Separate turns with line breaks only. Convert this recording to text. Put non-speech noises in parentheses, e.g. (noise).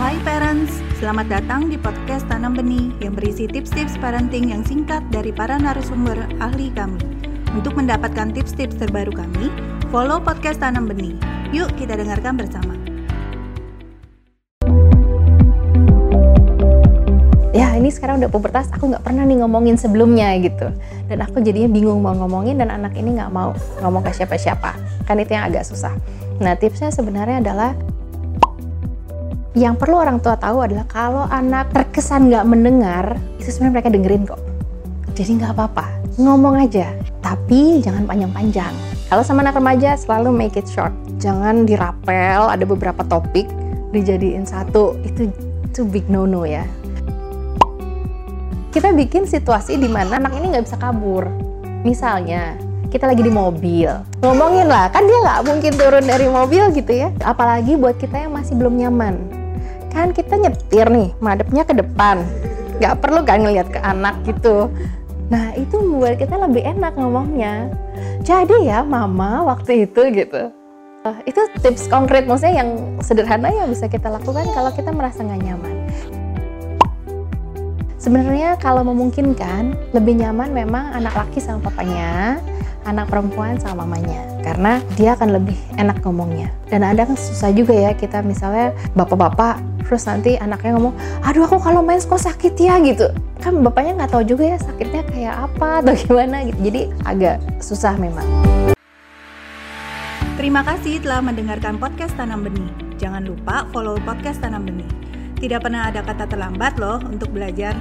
Hai parents, selamat datang di podcast Tanam Benih yang berisi tips-tips parenting yang singkat dari para narasumber ahli kami. Untuk mendapatkan tips-tips terbaru kami, follow podcast Tanam Benih. Yuk kita dengarkan bersama.
ya ini sekarang udah pubertas aku nggak pernah nih ngomongin sebelumnya gitu dan aku jadinya bingung mau ngomongin dan anak ini nggak mau ngomong ke siapa-siapa kan itu yang agak susah nah tipsnya sebenarnya adalah yang perlu orang tua tahu adalah kalau anak terkesan nggak mendengar itu sebenarnya mereka dengerin kok. Jadi nggak apa-apa ngomong aja. Tapi jangan panjang-panjang. Kalau sama anak remaja selalu make it short. Jangan dirapel ada beberapa topik dijadiin satu. Itu itu big no no ya. Kita bikin situasi di mana anak ini nggak bisa kabur. Misalnya, kita lagi di mobil, ngomongin lah, kan dia nggak mungkin turun dari mobil gitu ya. Apalagi buat kita yang masih belum nyaman. Kan kita nyetir nih, madepnya ke depan. Nggak perlu kan ngeliat ke anak gitu. Nah, itu membuat kita lebih enak ngomongnya. Jadi ya, mama waktu itu gitu. Uh, itu tips konkret maksudnya yang sederhana yang bisa kita lakukan kalau kita merasa nggak nyaman. Sebenarnya kalau memungkinkan lebih nyaman memang anak laki sama papanya, anak perempuan sama mamanya karena dia akan lebih enak ngomongnya. Dan ada kan susah juga ya kita misalnya bapak-bapak terus nanti anaknya ngomong, aduh aku kalau main kok sakit ya gitu. Kan bapaknya nggak tahu juga ya sakitnya kayak apa atau (laughs) gimana gitu. Jadi agak susah memang.
Terima kasih telah mendengarkan podcast Tanam Benih. Jangan lupa follow podcast Tanam Benih. Tidak pernah ada kata terlambat loh untuk belajar.